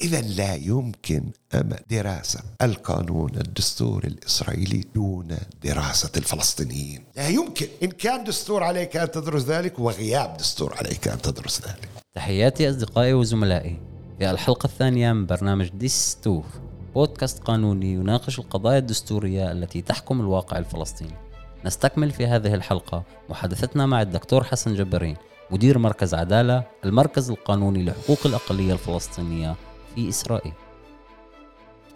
إذا لا يمكن دراسة القانون الدستوري الإسرائيلي دون دراسة الفلسطينيين. لا يمكن. إن كان دستور عليك أن تدرس ذلك وغياب دستور عليك أن تدرس ذلك. تحياتي أصدقائي وزملائي. في الحلقة الثانية من برنامج دستور بودكاست قانوني يناقش القضايا الدستورية التي تحكم الواقع الفلسطيني. نستكمل في هذه الحلقة محادثتنا مع الدكتور حسن جبارين مدير مركز عدالة المركز القانوني لحقوق الأقلية الفلسطينية في إسرائيل.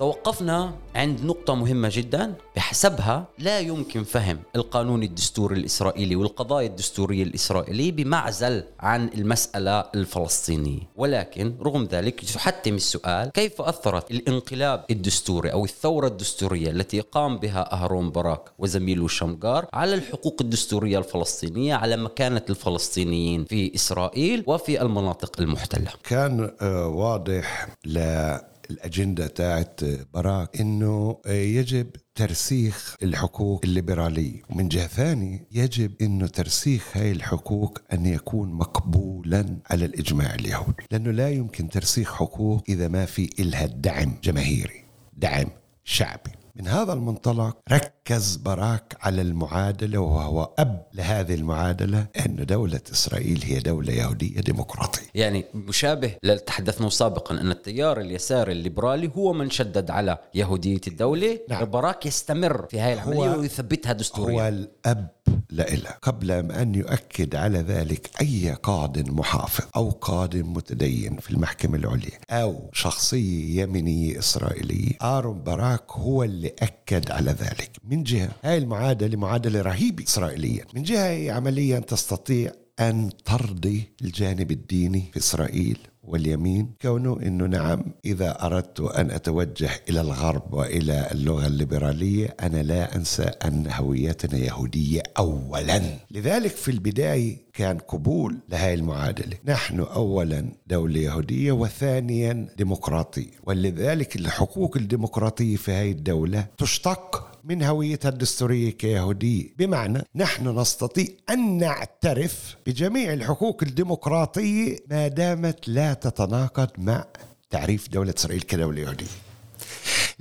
توقفنا عند نقطة مهمة جدا بحسبها لا يمكن فهم القانون الدستوري الإسرائيلي والقضايا الدستورية الإسرائيلية بمعزل عن المسألة الفلسطينية. ولكن رغم ذلك يحتم السؤال كيف أثرت الانقلاب الدستوري أو الثورة الدستورية التي قام بها أهرون باراك وزميله شمغار على الحقوق الدستورية الفلسطينية على مكانة الفلسطينيين في إسرائيل وفي المناطق المحتلة؟ كان آه، واضح الأجندة تاعت باراك أنه يجب ترسيخ الحقوق الليبرالية. ومن جهة ثانية يجب أنه ترسيخ هاي الحقوق أن يكون مقبولا على الإجماع اليهودي لأنه لا يمكن ترسيخ حقوق إذا ما في إلها دعم جماهيري دعم شعبي. من هذا المنطلق ركز باراك على المعادلة وهو أب لهذه المعادلة أن دولة إسرائيل هي دولة يهودية ديمقراطية. يعني مشابه تحدثنا سابقا أن التيار اليساري الليبرالي هو من شدد على يهودية الدولة. نعم. باراك يستمر في هذه العملية ويثبتها دستوريا. هو الأب الإله قبل أن يؤكد على ذلك أي قاض محافظ أو قاض متدين في المحكمة العليا أو شخصية يمينية إسرائيلية آرون باراك هو اللي أكد على ذلك. من جهة هاي المعادلة معادلة رهيبة إسرائيليا. من جهة عمليا تستطيع أن ترضي الجانب الديني في إسرائيل. واليمين كونه إنه نعم إذا أردت أن أتوجه إلى الغرب وإلى اللغة الليبرالية أنا لا أنسى أن هويتنا يهودية اولا. لذلك في البداية كان قبول لهذه المعادلة. نحن اولا دولة يهودية وثانيا ديمقراطية. ولذلك الحقوق الديمقراطية في هذه الدولة تشتق من هويتها الدستورية كيهودية. بمعنى نحن نستطيع أن نعترف بجميع الحقوق الديمقراطية ما دامت لا تتناقض مع تعريف دولة إسرائيل كدولة يهودية.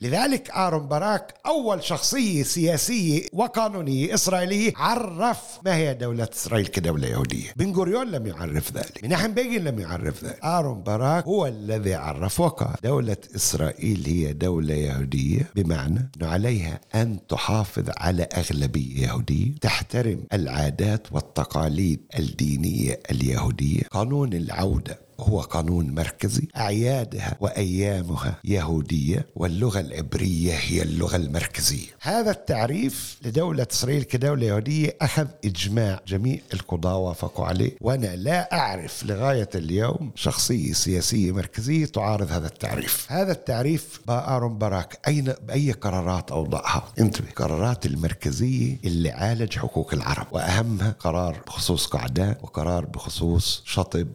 لذلك آرون باراك أول شخصية سياسية وقانونية إسرائيلية عرف ما هي دولة إسرائيل كدولة يهودية. بن غوريون لم يعرف ذلك. مناحم بيجين لم يعرف ذلك. آرون باراك هو الذي عرف وقال دولة إسرائيل هي دولة يهودية بمعنى أنه عليها أن تحافظ على أغلبية يهودية تحترم العادات والتقاليد الدينية اليهودية قانون العودة هو قانون مركزي أعيادها وأيامها يهودية واللغة العبرية هي اللغة المركزية. هذا التعريف لدولة إسرائيل كدولة يهودية أخذ إجماع جميع القضاة وافقوا عليه وأنا لا أعرف لغاية اليوم شخصية سياسية مركزية تعارض هذا التعريف. هذا التعريف بآرون باراك أين بأي قرارات أوضعها؟ انتبه قرارات المركزية اللي عالج حقوق العرب وأهمها قرار بخصوص قعدان وقرار بخصوص شطب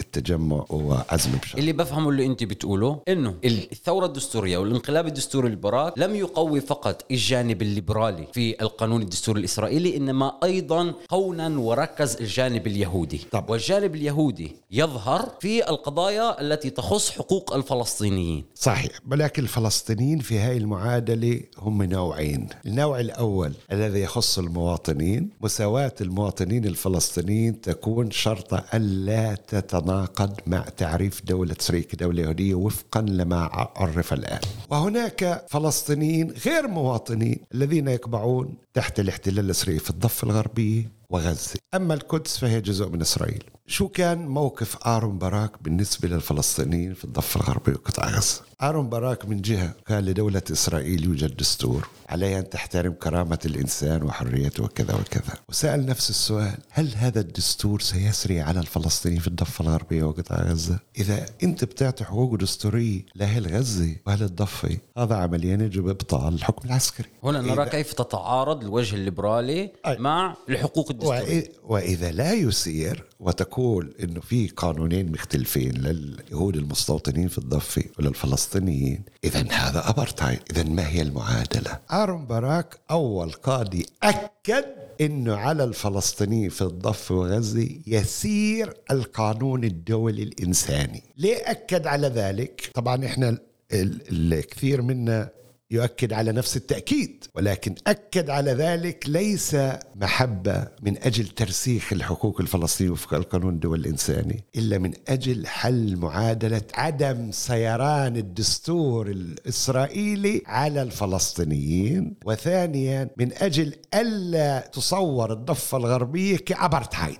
التجمع وعزم بشر اللي بفهمه اللي انت بتقوله انه الثورة الدستورية والانقلاب الدستوري الليبرالي لم يقوي فقط الجانب الليبرالي في القانون الدستوري الإسرائيلي إنما أيضا قونا وركز الجانب اليهودي. طب. والجانب اليهودي يظهر في القضايا التي تخص حقوق الفلسطينيين. صحيح ولكن الفلسطينيين في هذه المعادلة هم نوعين. النوع الأول الذي يخص المواطنين مساواة المواطنين الفلسطينيين تكون شرط الا تتناقض يتناقض مع تعريف دولة إسرائيل كدولة يهودية وفقا لما عرف الآن. وهناك فلسطينيين غير مواطنين الذين يقبعون تحت الاحتلال الإسرائيلي في الضفة الغربية وغزة. أما القدس فهي جزء من إسرائيل. شو كان موقف آرون باراك بالنسبة للفلسطينيين في الضفة الغربية وقطاع غزة؟ آرون باراك من جهة قال لدولة إسرائيل يوجد دستور عليها أن تحترم كرامة الإنسان وحريته وكذا وكذا. وسأل نفس السؤال هل هذا الدستور سيسري على الفلسطينيين في الضفة الغربية وقطاع غزة؟ إذا أنت بتعطي حقوق دستورية لأهل غزة وأهل الضفة هذا عمليا يجب إبطال الحكم العسكري. هنا نرى كيف تتعارض الوجه الليبرالي أي. مع الحقوق الدستورية. وإذا لا يسير وتقول إنه في قانونين مختلفين لليهود المستوطنين في الضفة وللفلسطينيين. اذا هذا ابرتايد اذا ما هي المعادلة؟ أرون باراك أول قاضي أكد إنه على الفلسطينيين في الضفة وغزة يسير القانون الدولي الإنساني. ليه أكد على ذلك؟ طبعا إحنا الكثير منا يؤكد على نفس التأكيد ولكن أكد على ذلك ليس محبة من أجل ترسيخ الحقوق الفلسطينية وفق القانون الدولي الإنساني إلا من أجل حل معادلة عدم سيران الدستور الإسرائيلي على الفلسطينيين وثانيا من أجل ألا تصور الضفة الغربية كأبرتهايد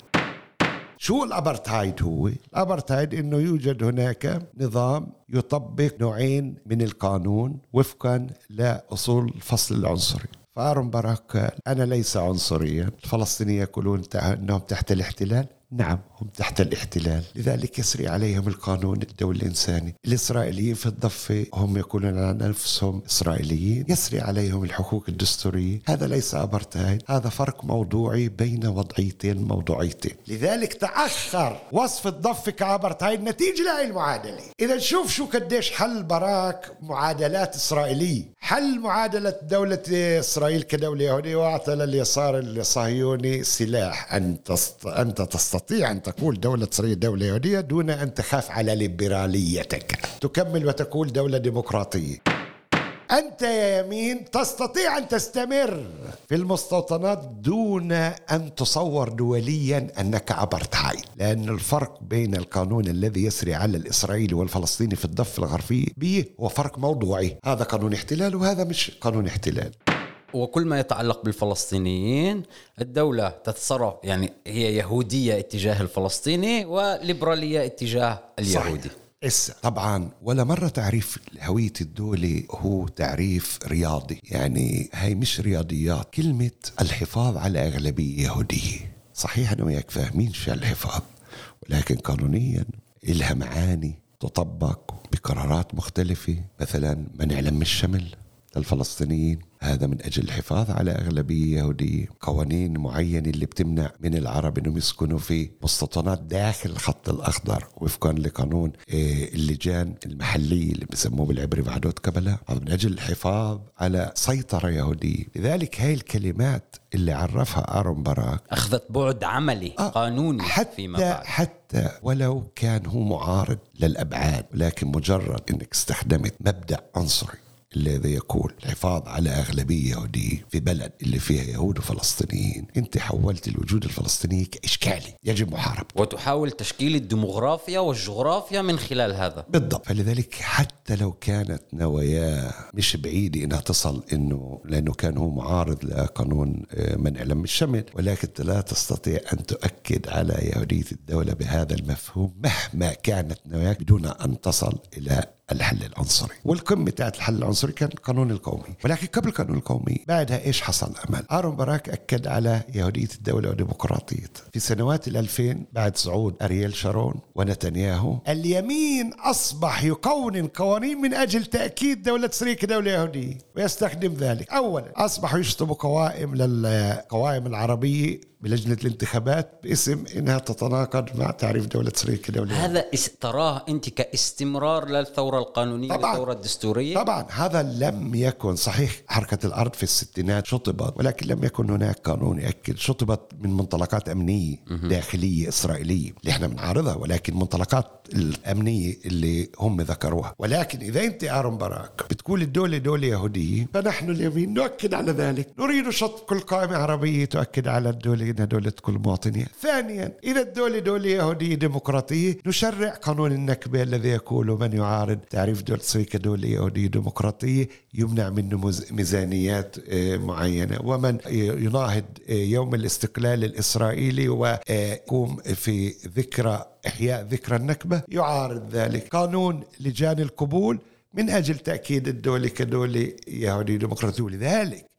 شو الابرتايد هو؟ الابرتايد إنه يوجد هناك نظام يطبق نوعين من القانون وفقا لأصول الفصل العنصري فارون باراك قال أنا ليس عنصريا الفلسطينيين يقولون إنهم تحت الاحتلال نعم هم تحت الاحتلال. لذلك يسري عليهم القانون الدولي الإنساني. الإسرائيليين في الضفة هم يقولون عن أنفسهم إسرائيليين. يسري عليهم الحقوق الدستورية. هذا ليس أبرتايد هذا فرق موضوعي بين وضعيتين موضوعيتين. لذلك تأخر وصف الضفة كأبرتايد نتيجة لهي المعادلة. إذا شوف شو قديش حل براك معادلات إسرائيلية. حل معادلة دولة إسرائيل كدولة يهودية وأعطى لليسار الصهيوني سلاح. أن أنت تستطيع أن تقول دولة إسرائيل دولة يهودية دون أن تخاف على ليبراليتك. تكمل وتقول دولة ديمقراطية. أنت يا يمين تستطيع أن تستمر في المستوطنات دون أن تصور دوليا أنك أبرتهايد لأن الفرق بين القانون الذي يسري على الإسرائيلي والفلسطيني في الضفة الغربية هو فرق موضوعي. هذا قانون احتلال وهذا مش قانون احتلال. وكل ما يتعلق بالفلسطينيين الدولة تتصرف يعني هي يهودية اتجاه الفلسطيني وليبرالية اتجاه اليهودي. صحيح. إسا. طبعا ولا مرة تعريف هوية الدولة هو تعريف رياضي. يعني هاي مش رياضيات كلمة الحفاظ على أغلبية يهودية. صحيح أنا وياك فاهمين شو الحفاظ ولكن قانونيا إلها معاني تطبق بقرارات مختلفة. مثلا منع لم الشمل. للفلسطينيين هذا من أجل الحفاظ على أغلبية يهودية. قوانين معينة اللي بتمنع من العرب أنهم يسكنوا في مستوطنات داخل الخط الأخضر وفقا لقانون آه، اللجان المحلية اللي بسموه بالعبري وعدود كبلة هذا من أجل الحفاظ على سيطرة يهودية. لذلك هاي الكلمات اللي عرفها آرون باراك أخذت بعد عملي آه قانوني حتى فيما بعد. حتى ولو كان هو معارض للأبعاد ولكن مجرد أنك استخدمت مبدأ عنصري. الذي يقول الحفاظ على أغلبية يهودية في بلد اللي فيها يهود وفلسطينيين. أنت حولت الوجود الفلسطيني كإشكالي. يجب محاربة. وتحاول تشكيل الديموغرافيا والجغرافيا من خلال هذا. بالضبط. فلذلك حتى لو كانت نواياه مش بعيدة إنها تصل إنه لأنه كان هو معارض لقانون آه، منع لم الشمل ولكن لا تستطيع أن تؤكد على يهودية الدولة بهذا المفهوم مهما كانت نواياك بدون أن تصل إلى الحل العنصري. والقمة تاعت الحل العنصري كان القانون القومي. ولكن قبل القانون القومي بعدها إيش حصل؟ أمل. آرون باراك أكد على يهودية الدولة وديمقراطيتها في سنوات الألفين بعد صعود أرييل شارون ونتنياهو اليمين أصبح يقونن قوانين من أجل تأكيد دولة إسرائيل كدولة يهودية ويستخدم ذلك. أولا أصبحوا يشطبوا قوائم للقوائم العربية بلجنة الانتخابات باسم إنها تتناقض مع تعريف دولة اسرائيل كدولة هذا تراه أنت كاستمرار للثورة القانونية طبعا. والثورة الدستورية؟ طبعا. هذا لم يكن صحيح. حركة الأرض في الستينات شطبت ولكن لم يكن هناك قانون يأكد شطبت من منطلقات أمنية داخلية إسرائيلية اللي إحنا بنعارضها ولكن منطلقات الأمنية اللي هم ذكروها. ولكن إذا أنت أرون باراك بتقول الدولة دولة يهودية فنحن اليمين نؤكد على ذلك. نريد شط كل قائمة عربية تؤكد على الدولة إنها دولة كل مواطنيها ثانيا إذا الدولة دولة يهودية ديمقراطية نشرع قانون النكبة الذي يقول من يعارض. تعريف دولة سوية كدولة يهودية ديمقراطية يمنع منه ميزانيات آه، معينة. ومن يناهض آه، يوم الاستقلال الإسرائيلي ويقوم في ذكرى إحياء ذكرى النكبة يعارض ذلك. قانون لجان القبول من أجل تأكيد الدولة كدولة يهودية ديمقراطية. ولذلك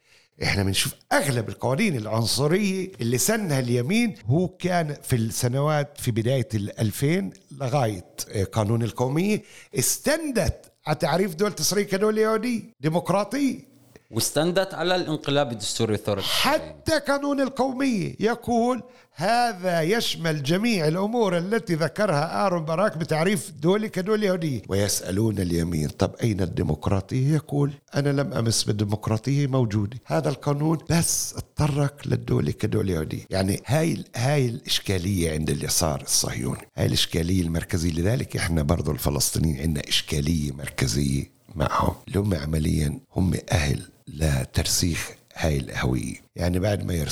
إحنا بنشوف أغلب القوانين العنصرية اللي سنها اليمين هو كان في السنوات في بداية ال2000 لغاية قانون القومية استندت على تعريف دولة إسرائيل كدولة يهودية ديمقراطية. واستندت على الانقلاب الدستوري الثوري حتى قانون القومية يقول هذا يشمل جميع الأمور التي ذكرها آرون باراك بتعريف دولة كدولة يهودية ويسألون اليمين طب أين الديمقراطية؟ يقول أنا لم أمس بالديمقراطية موجودة. هذا القانون بس اتطرق للدولة كدولة يهودية يعني هاي هاي الإشكالية عند اليسار الصهيوني. هاي الإشكالية المركزية. لذلك إحنا برضو الفلسطينيين عندنا إشكالية مركزية معهم. اللي هم عمليا هم أهل لترسيخ هاي الهوية. يعني بعد ما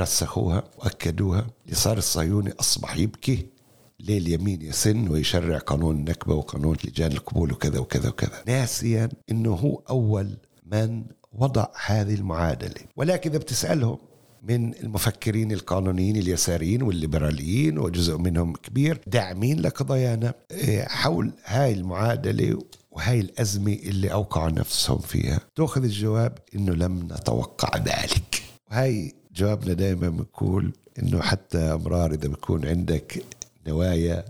رسخوها وأكدوها اليسار الصهيوني أصبح يبكي ليه اليمين يسن ويشرع قانون النكبة وقانون لجان القبول وكذا وكذا وكذا. ناسيا أنه هو أول من وضع هذه المعادلة. ولكن إذا بتسألهم من المفكرين القانونيين اليساريين والليبراليين وجزء منهم كبير داعمين لقضايانا إيه، حول هاي المعادلة وهاي الأزمة اللي أوقعوا نفسهم فيها. تأخذ الجواب إنه لم نتوقع ذلك. وهاي جوابنا دائما بنقول إنه حتى أمرار إذا بيكون عندك نوايا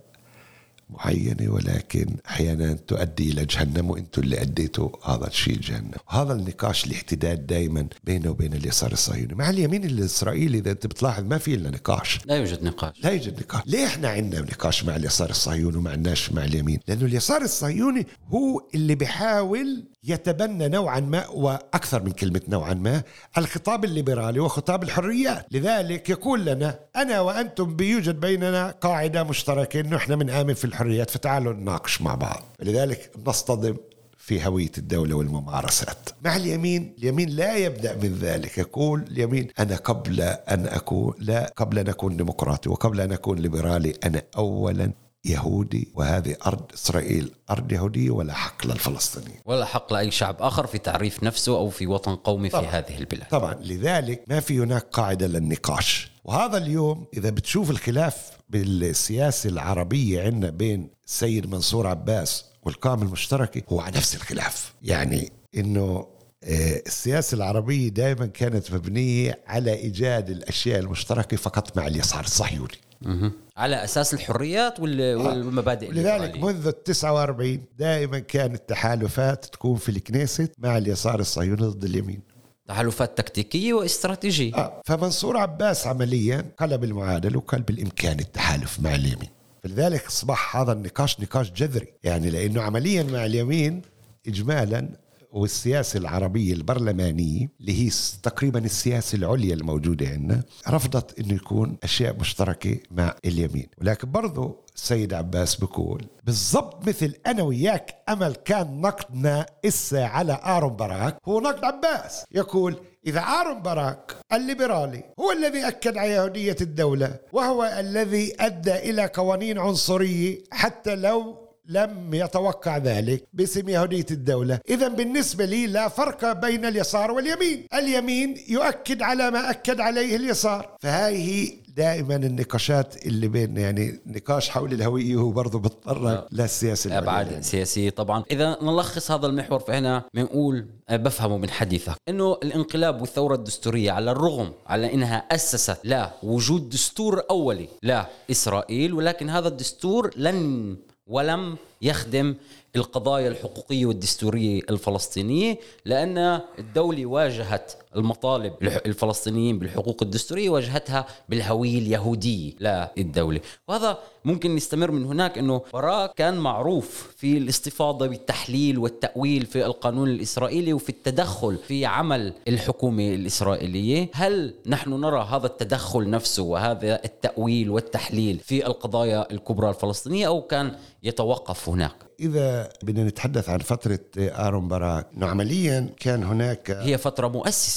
معينة ولكن أحيانا تؤدي إلى جهنم وأنتم اللي أديتوا هذا الشيء جهنم وهذا النقاش الاحتداد دائما بينه وبين اليسار الصهيوني. مع اليمين الإسرائيلي إذا أنت بتلاحظ ما في إلا نقاش. لا يوجد نقاش. لا يوجد نقاش. ليه إحنا عندنا نقاش مع اليسار الصهيوني وما عندناش مع اليمين؟ لأنه اليسار الصهيوني هو اللي بيحاول يتبنى نوعا ما وأكثر من كلمة نوعا ما الخطاب الليبرالي وخطاب الحريات. لذلك يقول لنا أنا وأنتم بيوجد بيننا قاعدة مشتركة إنه إحنا بنآمن في الحريات فتعالوا نناقش مع بعض. لذلك نصطدم في هوية الدولة والممارسات. مع اليمين اليمين لا يبدأ من ذلك. يقول اليمين أنا قبل أن أكون لا قبل أن أكون ديمقراطي وقبل أن أكون ليبرالي أنا أولا يهودي وهذه أرض إسرائيل أرض يهودية ولا حق للفلسطينيين. ولا حق لأي شعب آخر في تعريف نفسه أو في وطن قومي في طبعاً. هذه البلاد. طبعا لذلك ما في هناك قاعدة للنقاش. وهذا اليوم إذا بتشوف الخلاف بالسياسة العربية عندنا بين السيد منصور عباس والقائمة المشتركة هو على نفس الخلاف. يعني إنه آه، السياسة العربية دائما كانت مبنية على إيجاد الأشياء المشتركة فقط مع اليسار. الصهيوني مهم. على أساس الحريات وال- والمبادئ لذلك. منذ ال 49 دائما كانت التحالفات تكون في الكنيست مع اليسار الصهيوني ضد اليمين. تحالفات تكتيكية واستراتيجية. آه. فمنصور عباس عمليا قلب المعادلة وقال بالامكان التحالف مع اليمين. فلذلك أصبح هذا النقاش نقاش جذري. يعني لأنه عمليا مع اليمين اجمالا والسياسة العربية البرلمانية اللي هي تقريبا السياسة العليا الموجودة عندنا رفضت إنه يكون أشياء مشتركة مع اليمين. ولكن برضو السيد عباس بيقول بالضبط مثل أنا وياك أمل كان نقدنا إسا على آرون باراك هو نقد عباس. يقول إذا آرون باراك الليبرالي هو الذي أكد على يهودية الدولة وهو الذي أدى إلى قوانين عنصرية حتى لو لم يتوقع ذلك باسم يهودية الدولة. إذا بالنسبة لي لا فرق بين اليسار واليمين. اليمين يؤكد على ما أكد عليه اليسار. فهاي هي دائما النقاشات اللي بين يعني نقاش حول الهوية هو برضه بتطرق للسياسة العليا. أبعاد سياسية طبعا. إذا نلخص هذا المحور فهنا بنقول أه، بفهمه من حديثك إنه الانقلاب والثورة الدستورية على الرغم على إنها أسست لا وجود دستور أولي لاسرائيل ولكن هذا الدستور لن ولم يخدم القضايا الحقوقية والدستورية الفلسطينية لأن الدولة واجهت المطالب الفلسطينيين بالحقوق الدستورية واجهتها بالهويه اليهوديه للدوله وهذا ممكن نستمر من هناك إنه باراك كان معروف في الاستفاضة بالتحليل والتأويل في القانون الإسرائيلي وفي التدخل في عمل الحكومة الإسرائيلية. هل نحن نرى هذا التدخل نفسه وهذا التأويل والتحليل في القضايا الكبرى الفلسطينية أو كان يتوقف هناك؟ إذا بدنا نتحدث عن فترة آرون باراك إنه عمليا كان هناك هي فترة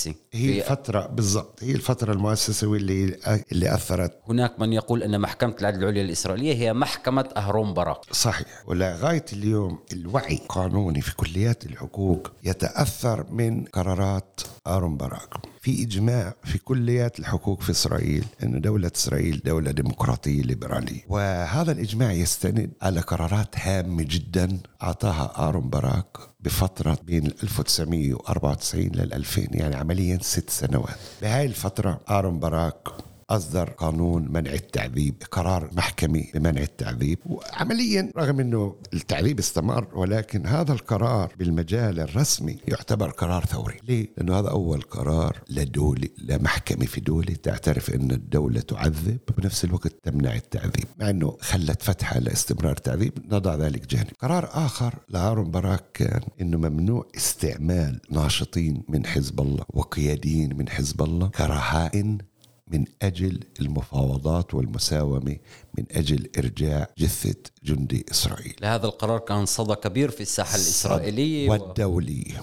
مؤسسه هي في فترة بالضبط هي الفترة المؤسسة واللي اللي أثرت. هناك من يقول أن محكمة العدل العليا الإسرائيلية هي محكمة أهرون باراك صحيح. ولغاية اليوم الوعي القانوني في كليات الحقوق يتأثر من قرارات آرون باراك في إجماع في كليات الحقوق في إسرائيل أن دولة إسرائيل دولة ديمقراطية ليبرالية. وهذا الإجماع يستند على قرارات هامة جدا أعطاها آرون باراك بفترة بين 1994 لل 2000 يعني عمليا ست سنوات. بهاي الفترة آرون باراك أصدر قانون منع التعذيب قرار محكمي بمنع التعذيب. وعمليا رغم أنه التعذيب استمر ولكن هذا القرار بالمجال الرسمي يعتبر قرار ثوري. ليه؟ لأنه هذا أول قرار لدولة لمحكمة في دولة تعترف أن الدولة تعذب وبنفس الوقت تمنع التعذيب. مع أنه خلت فتحة لاستمرار التعذيب نضع ذلك جانب. قرار آخر لهارون باراك كان أنه ممنوع استعمال ناشطين من حزب الله وقياديين من حزب الله كرهائن من أجل المفاوضات والمساومة من أجل إرجاع جثة جندي إسرائيل. لهذا القرار كان صدى كبير في الساحة الإسرائيلية والدولي.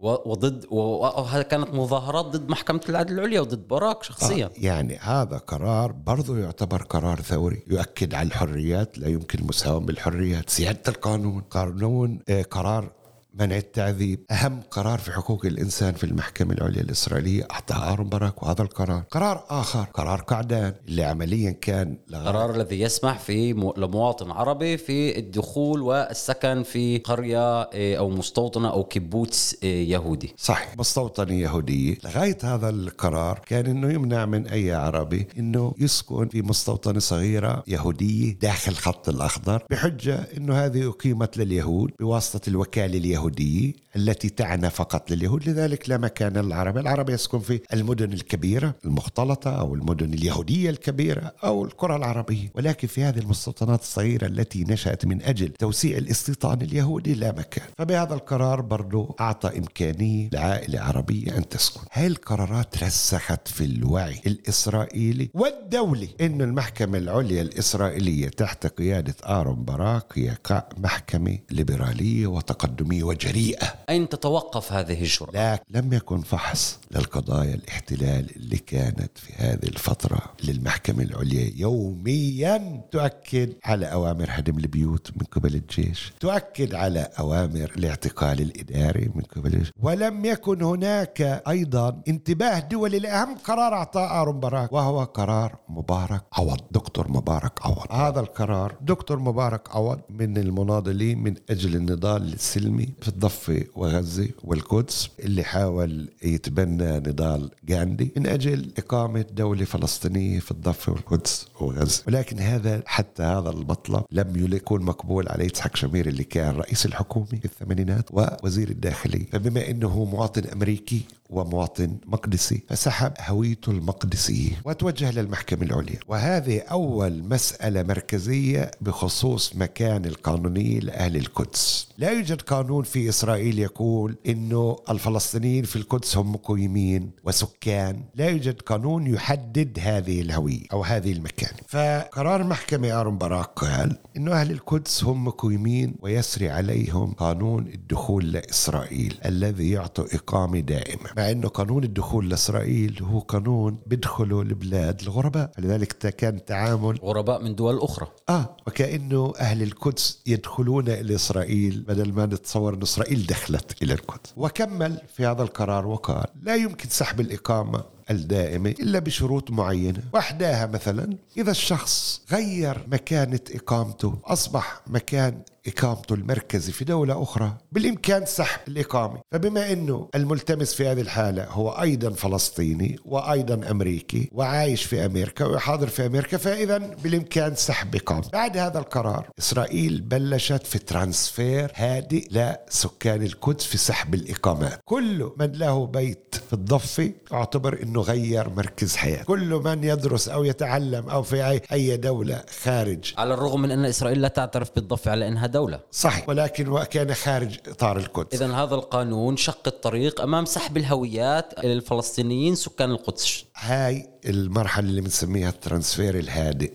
وضد وهذا كانت مظاهرات ضد محكمة العدل العليا وضد باراك شخصيا. آه يعني هذا قرار برضه يعتبر قرار ثوري يؤكد على الحريات لا يمكن المساومة بالحريات سيادة القانون قانون آه قرار منع التعذيب أهم قرار في حقوق الإنسان في المحكمة العليا الإسرائيلية أعطاه آرون باراك وهذا القرار. قرار آخر قرار قعدان اللي عمليا كان القرار الذي يسمح في لمواطن عربي في الدخول والسكن في قرية إيه، أو مستوطنة أو كبوتس إيه، يهودي. صحيح مستوطنة يهودية. لغاية هذا القرار كان أنه يمنع من أي عربي أنه يسكن في مستوطنة صغيرة يهودية داخل خط الأخضر بحجة أنه هذه أقيمت لليهود بواسطة الوكالة اليهودية. اليهودية التي تعنى فقط لليهود لذلك لا مكان للعرب العرب يسكن في المدن الكبيرة المختلطة أو المدن اليهودية الكبيرة أو القرى العربية. ولكن في هذه المستوطنات الصغيرة التي نشأت من أجل توسيع الاستيطان اليهودي لا مكان. فبهذا القرار برضو أعطى إمكانية لعائلة عربية أن تسكن. هاي القرارات رسخت في الوعي الإسرائيلي والدولي أن المحكمة العليا الإسرائيلية تحت قيادة آرون باراك هي محكمة ليبرالية وتقدمية وجريئة. أين تتوقف هذه الجرأة؟ لا لم يكن فحص للقضايا الاحتلال اللي كانت في هذه الفترة للمحكمة العليا. يوميا تؤكد على أوامر هدم البيوت من قبل الجيش تؤكد على أوامر الاعتقال الإداري من قبل الجيش. ولم يكن هناك أيضا انتباه دولي لأهم قرار أعطاه آرون باراك وهو قرار مبارك عوض دكتور مبارك عوض. هذا القرار دكتور مبارك عوض من المناضلين من أجل النضال السلمي. في الضفة وغزة والقدس اللي حاول يتبنى نضال غاندي من أجل إقامة دولة فلسطينية في الضفة والقدس وغزة. ولكن هذا حتى هذا المطلب لم يكون مقبول على يتحك شمير اللي كان رئيس الحكومة في الثمانينات ووزير الداخلية. فبما أنه مواطن أمريكي ومواطن مقدسي. فسحب. هويته المقدسية وتوجه للمحكمة العليا. وهذه أول مسألة مركزية بخصوص مكان القانوني لأهل القدس. لا يوجد قانون في إسرائيل يقول أنه الفلسطينيين في القدس هم مقيمين وسكان. لا يوجد قانون يحدد هذه الهوية أو هذه المكان. فقرار محكمة آرون باراك قال أنه أهل القدس هم مقيمين ويسري عليهم قانون الدخول لإسرائيل الذي يعطي إقامة دائمة. مع أنه قانون الدخول لإسرائيل هو قانون بيدخلوا البلاد الغرباء. فلذلك كان تعامل غرباء من دول أخرى. آه وكأنه أهل القدس يدخلون إلى إسرائيل بدل ما نتصور أن إسرائيل دخلت إلى القدس. وكمل في هذا القرار وقال لا يمكن سحب الإقامة الدائمة إلا بشروط معينة. وحداها مثلا إذا الشخص غير مكانة إقامته أصبح مكان إقامته المركزي في دولة أخرى بالإمكان سحب الإقامة. فبما أنه الملتمس في هذه الحالة هو أيضا فلسطيني وأيضا أمريكي وعايش في أمريكا ويحاضر في أمريكا فإذا بالإمكان سحب إقامة. بعد هذا القرار إسرائيل بلشت في transfer هادئ لسكان القدس في سحب الإقامات. كل من له بيت في الضفة أعتبر أنه غير مركز حياة كل من يدرس أو يتعلم أو في أي دولة خارج. على الرغم من أن إسرائيل لا تعترف بالضفة على أنها دولة. صحيح. ولكن كان خارج إطار القدس. إذا هذا القانون شق الطريق أمام سحب الهويات للفلسطينيين سكان القدس. هاي المرحلة اللي بنسميها ال transfer الهادئ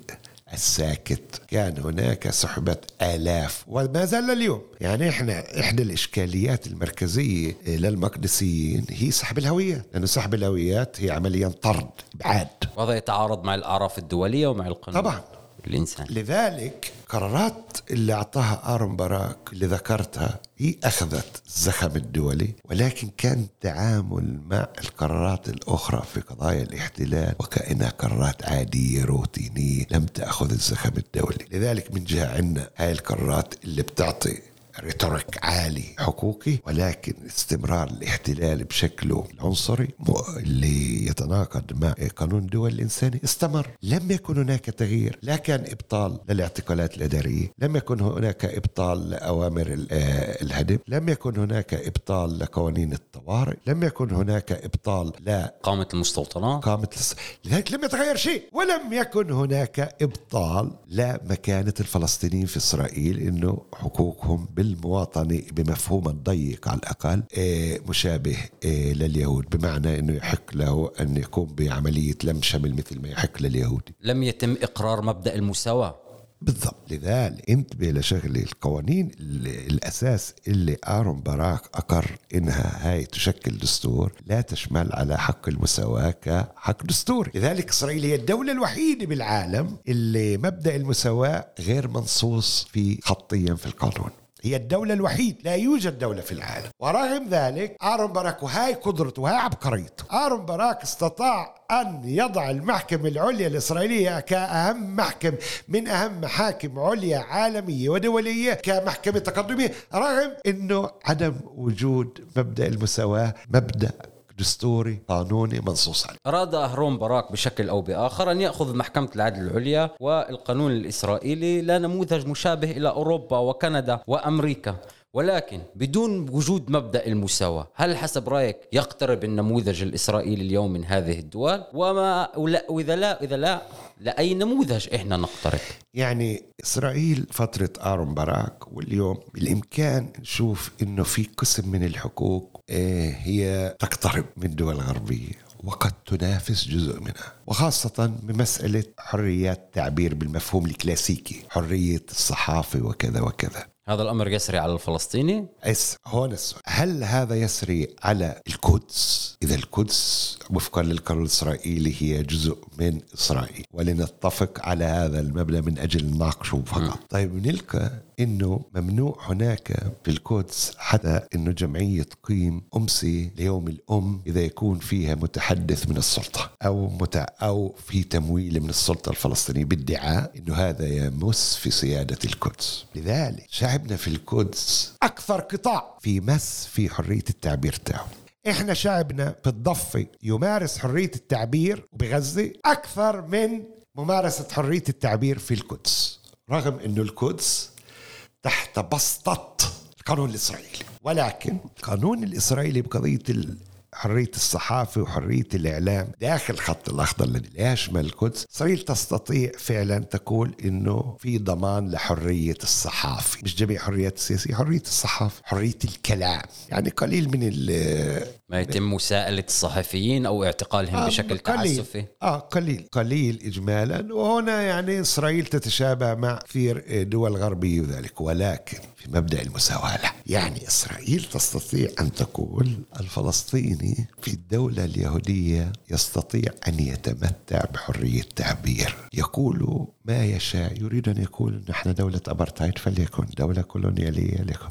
الساكت. كان هناك سحب آلاف وما زال اليوم. يعني إحنا إحدى الإشكاليات المركزية للمقدسيين هي سحب الهويات. لأنه سحب الهويات هي عمليا طرد إبعاد. وهذا يتعارض مع الأعراف الدولية ومع القانون. طبعا. الإنسان. لذلك قرارات اللي أعطاها آرون باراك اللي ذكرتها هي أخذت الزخم الدولي ولكن كان تعامل مع القرارات الأخرى في قضايا الاحتلال وكأنها قرارات عادية روتينية لم تأخذ الزخم الدولي. لذلك من جهة عندنا هاي القرارات اللي بتعطي ريتوريك عالي حقوقي ولكن استمرار الاحتلال بشكله العنصري اللي يتناقض مع قانون الدول الإنساني استمر. لم يكن هناك تغيير. لا كان إبطال للاعتقالات الإدارية. لم يكن هناك إبطال لأوامر آه، الهدم. لم يكن هناك إبطال لقوانين الطوارئ. لم يكن هناك إبطال لا قامة المستوطنات قامة. لذلك لم يتغير شيء. ولم يكن هناك إبطال لمكانة الفلسطينيين في إسرائيل إنه حقوقهم بالمواطنة بمفهوم الضيق على الأقل آه، مشابه آه، لليهود بمعنى أنه يحق له أن يقوم بعملية لم شمل مثل ما يحق لليهودي. لم يتم إقرار مبدأ المساواة. بالضبط. لذلك انتبه لشغله القوانين الأساس اللي آرون باراك أقر إنها هاي تشكل دستور لا تشمل على حق المساواة كحق دستوري لذلك إسرائيل هي الدولة الوحيدة بالعالم اللي مبدأ المساواة غير منصوص في خطيا في القانون. هي الدولة الوحيدة لا يوجد دولة في العالم. ورغم ذلك آرون باراك وهاي قدرته وهاي عبقريته. آرون باراك استطاع أن يضع المحكمة العليا الإسرائيلية كأهم محكمة من أهم محاكم عليا عالمية ودولية كمحكمة تقدمية رغم أنه عدم وجود مبدأ المساواة مبدأ دستوري قانوني منصوص عليه أراد أهرون باراك بشكل أو بآخر أن يأخذ محكمة العدل العليا والقانون الإسرائيلي لا نموذج مشابه إلى أوروبا وكندا وأمريكا ولكن بدون وجود مبدأ المساواة، هل حسب رأيك يقترب النموذج الإسرائيلي اليوم من هذه الدول؟ وما وإذا لا إذا لا لأي نموذج إحنا نقترب؟ يعني إسرائيل فترة ارون باراك واليوم بالإمكان نشوف إنه في قسم من الحقوق هي تقترب من الدول الغربية وقد تنافس جزء منها وخاصة بمسألة حريات التعبير بالمفهوم الكلاسيكي حرية الصحافة وكذا وكذا. هذا الأمر يسري على الفلسطيني؟ هون السؤال هل هذا يسري على القدس؟ إذا القدس وفقا للقانون الإسرائيلي هي جزء من إسرائيل ولنتفق على هذا المبدا من أجل نناقشه فقط. طيب نلقى إنه ممنوع هناك في القدس حتى إنه جمعية تقيم امسيه ليوم الأم إذا يكون فيها متحدث من السلطة أو متع أو في تمويل من السلطة الفلسطينية بادعاء إنه هذا يمس في سيادة القدس. لذلك شعبنا في القدس أكثر قطاع. في مس في حرية التعبير تاعه. إحنا شعبنا في الضفه يمارس حرية التعبير بغزة أكثر من ممارسة حرية التعبير في القدس رغم إنه القدس تحت بسطة القانون الإسرائيلي. ولكن القانون الإسرائيلي بقضية حرية الصحافة وحرية الإعلام. داخل خط الأخضر الذي لا يشمل القدس إسرائيل تستطيع فعلا تقول إنه في ضمان لحرية الصحافة. مش جميع حريات السياسية حرية الصحافة حرية الكلام. يعني قليل من ما يتم مساءلة الصحفيين أو اعتقالهم آه بشكل قليل. تعسفي؟ آه قليل. قليل إجمالا. وهنا يعني إسرائيل تتشابه مع كثير دول غربية وذلك. ولكن في مبدأ المساواة يعني إسرائيل تستطيع أن تقول الفلسطيني في الدولة اليهودية يستطيع أن يتمتع بحرية التعبير. يقول ما يشاء. يريد أن يقول نحن دولة أبرتايد فليكن دولة كولونيالية لكم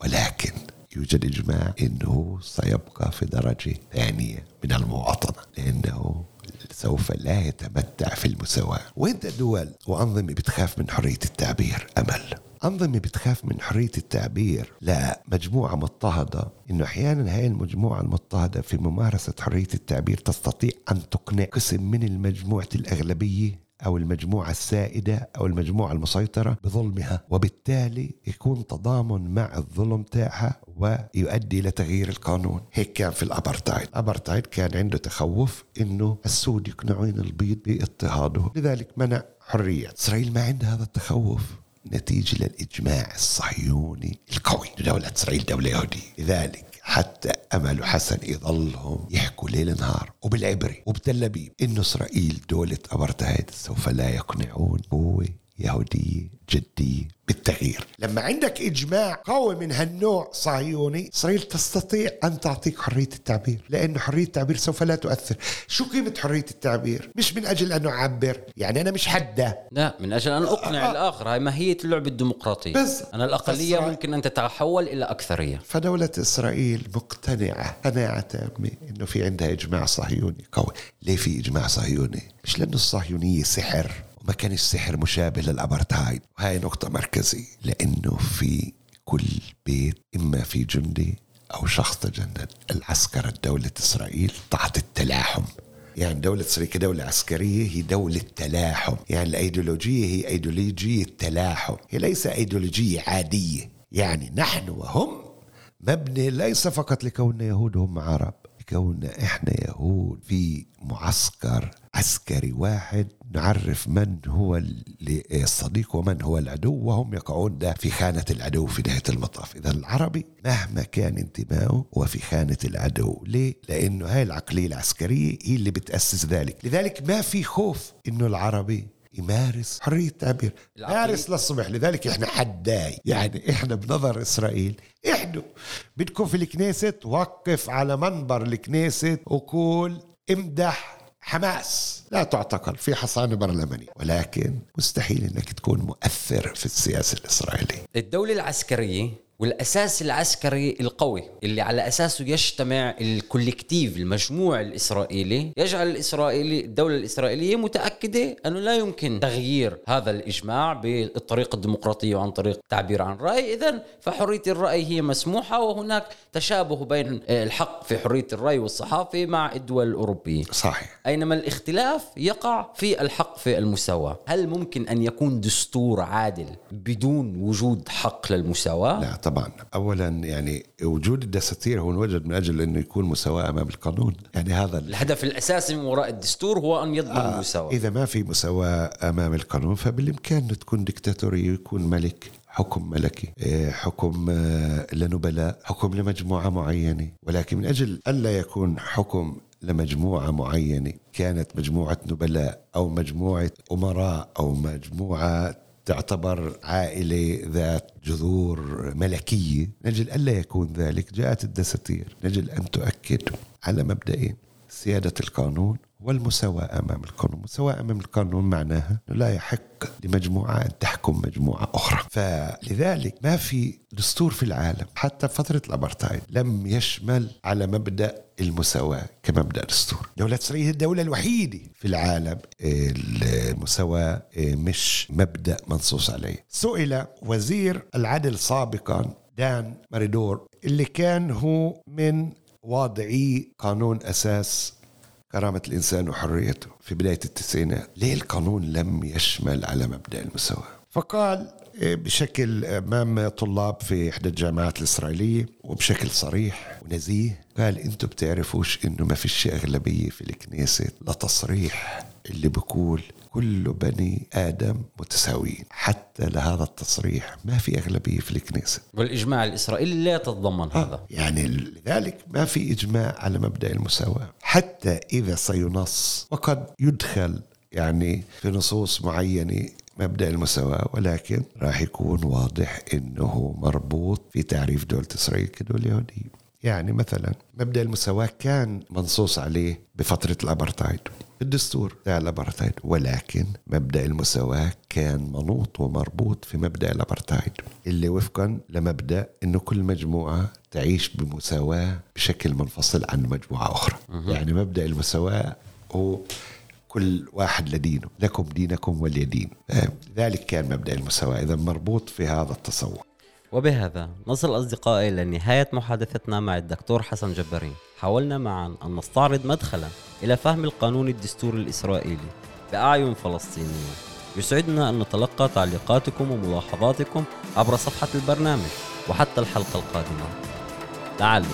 ولكن يوجد إجماع أنه سيبقى في درجة ثانية من المواطنة لأنه سوف لا يتمتع في المساواة. وين دول وأنظمة بتخاف من حرية التعبير أمل. أنظمة بتخاف من حرية التعبير. لا مجموعة مضطهدة إنه أحيانا هاي المجموعة المضطهدة في ممارسة حرية التعبير تستطيع أن تقنع قسم من المجموعة الأغلبية أو المجموعة السائدة أو المجموعة المسيطرة بظلمها وبالتالي يكون تضامن مع الظلم تاعها ويؤدي إلى تغيير القانون. هيك كان في الأبرتايد. الأبرتايد كان عنده تخوف أنه السود يقنعون البيض باضطهاده. لذلك منع حرية. إسرائيل ما عندها هذا التخوف. نتيجة للإجماع الصهيوني القوي دولة إسرائيل دولة يهودية. لذلك حتى أمل حسن يظلهم يحكوا ليل نهار وبالعبري وبتل أبيب إنه إسرائيل دولة أبرتهايد سوف لا يقنعون. قوة يهودية جدية بالتغيير. لما عندك إجماع قوي من هالنوع صهيوني إسرائيل تستطيع أن تعطيك حرية التعبير لأنه حرية التعبير سوف لا تؤثر. شو قيمة حرية التعبير؟ مش من أجل أن أعبر يعني أنا مش حدة. لا من أجل أن أقنع آه. الآخر. هاي ماهية اللعبة الديمقراطية. بس أنا الأقلية فسرع... ممكن أن تتحول إلى أكثرية. فدولة إسرائيل مقتنعة قناعة تامة أنه في عندها إجماع صهيوني قوي. ليه في إجماع صهيوني؟ مش لأنه الصهيونية سحر. ما كان السحر مشابه للأبرتايد وهي نقطة مركزية. لأنه في كل بيت إما في جندي أو شخص تجند العسكرة دولة إسرائيل تحت التلاحم. يعني دولة إسرائيل كدولة عسكرية هي دولة تلاحم. يعني الأيديولوجية هي أيديولوجية تلاحم. هي ليس أيديولوجية عادية. يعني نحن وهم مبني ليس فقط لكوننا يهود هم عرب. لكوننا إحنا يهود في معسكر عسكري واحد نعرف من هو الصديق ومن هو العدو وهم يقعون ده في خانة العدو في نهاية المطاف. إذا العربي مهما كان انتمائه هو في خانة العدو. ليه؟ لأنه هاي العقلية العسكرية هي اللي بتأسس ذلك. لذلك ما في خوف إنه العربي يمارس حرية التعبير مارس للصبح. لذلك إحنا حدا. يعني إحنا بنظر إسرائيل إحنا بدكم في الكنيست وقف على منبر الكنيست وقول امدح حماس. لا تعتقل في حصانة برلمانية ولكن مستحيل إنك تكون مؤثر في السياسة الإسرائيلية. الدولة العسكرية والأساس العسكري القوي اللي على أساسه يجتمع الكوليكتيف المجموع الإسرائيلي يجعل الإسرائيلي الدولة الإسرائيلية متأكدة أنه لا يمكن تغيير هذا الإجماع بالطريقة الديمقراطية وعن طريق التعبير عن الراي اذا فحرية الرأي هي مسموحة وهناك تشابه بين الحق في حرية الرأي والصحافة مع الدول الأوروبية. صحيح. أينما الاختلاف يقع في الحق في المساواة هل ممكن أن يكون دستور عادل بدون وجود حق للمساواة؟ لا طبعا. اولا يعني وجود الدساتير هو انوجد من أجل إنه يكون مساواه أمام القانون. يعني هذا الهدف الأساسي من وراء الدستور هو أن يضمن آه المساواه إذا ما في مساواه أمام القانون فبالإمكان انه تكون دكتاتوريه ويكون ملك حكم ملكي إيه، حكم آه، لنبلاء حكم لمجموعة معينة. ولكن من أجل ألا يكون حكم لمجموعة معينة كانت مجموعة نبلاء أو مجموعة أمراء أو مجموعة تعتبر عائلة ذات جذور ملكية. نجل ألا يكون ذلك جاءت الدساتير نجل أن تؤكد على مبدئين. سيادة القانون والمساواة أمام القانون. المساواة أمام القانون معناها لا يحق لمجموعة أن تحكم مجموعة أخرى. فلذلك ما في دستور في العالم حتى فترة الأبرتايد لم يشمل على مبدأ المساواة كمبدأ دستور. دولة إسرائيل هي الدولة الوحيدة في العالم المساواة مش مبدأ منصوص عليه. سئل وزير العدل سابقا دان ماريدور اللي كان هو من واضعي قانون أساس كرامة الإنسان وحريته في بداية التسعينات. ليه القانون لم يشمل على مبدأ المساواة؟ فقال إيه، بشكل امام طلاب في إحدى الجامعات الإسرائيلية وبشكل صريح ونزيه قال أنتم بتعرفوش إنه ما فيش أغلبية في الكنيسة لتصريح اللي بقول كل بني آدم متساويين. حتى لهذا التصريح ما في أغلبية في الكنيسة. والإجماع الإسرائيلي لا يتضمن آه هذا. يعني لذلك ما في إجماع على مبدأ المساواة. حتى إذا سينص وقد يدخل يعني في نصوص معينة مبدأ المساواة ولكن راح يكون واضح إنه مربوط في تعريف دولة إسرائيل كدولة يهودية. يعني مثلا مبدأ المساواة كان منصوص عليه بفترة الأبرتايد. الدستور. تاع الابرتايد ولكن مبدأ المساواة كان منوط ومربوط في مبدأ الأبرتايد اللي وفقا لمبدأ إنه كل مجموعة تعيش بمساواة بشكل منفصل عن مجموعة أخرى. يعني مبدأ المساواة هو كل واحد لدينه لكم دينكم ولي دين. ذلك كان مبدأ المساواة. إذا مربوط في هذا التصور وبهذا نصل أصدقائي إلى نهاية محادثتنا مع الدكتور حسن جبارين. حاولنا معا أن نستعرض مدخلا إلى فهم القانون الدستوري الإسرائيلي بأعين فلسطينية. يسعدنا أن نتلقى تعليقاتكم وملاحظاتكم عبر صفحة البرنامج وحتى الحلقة القادمة. لعله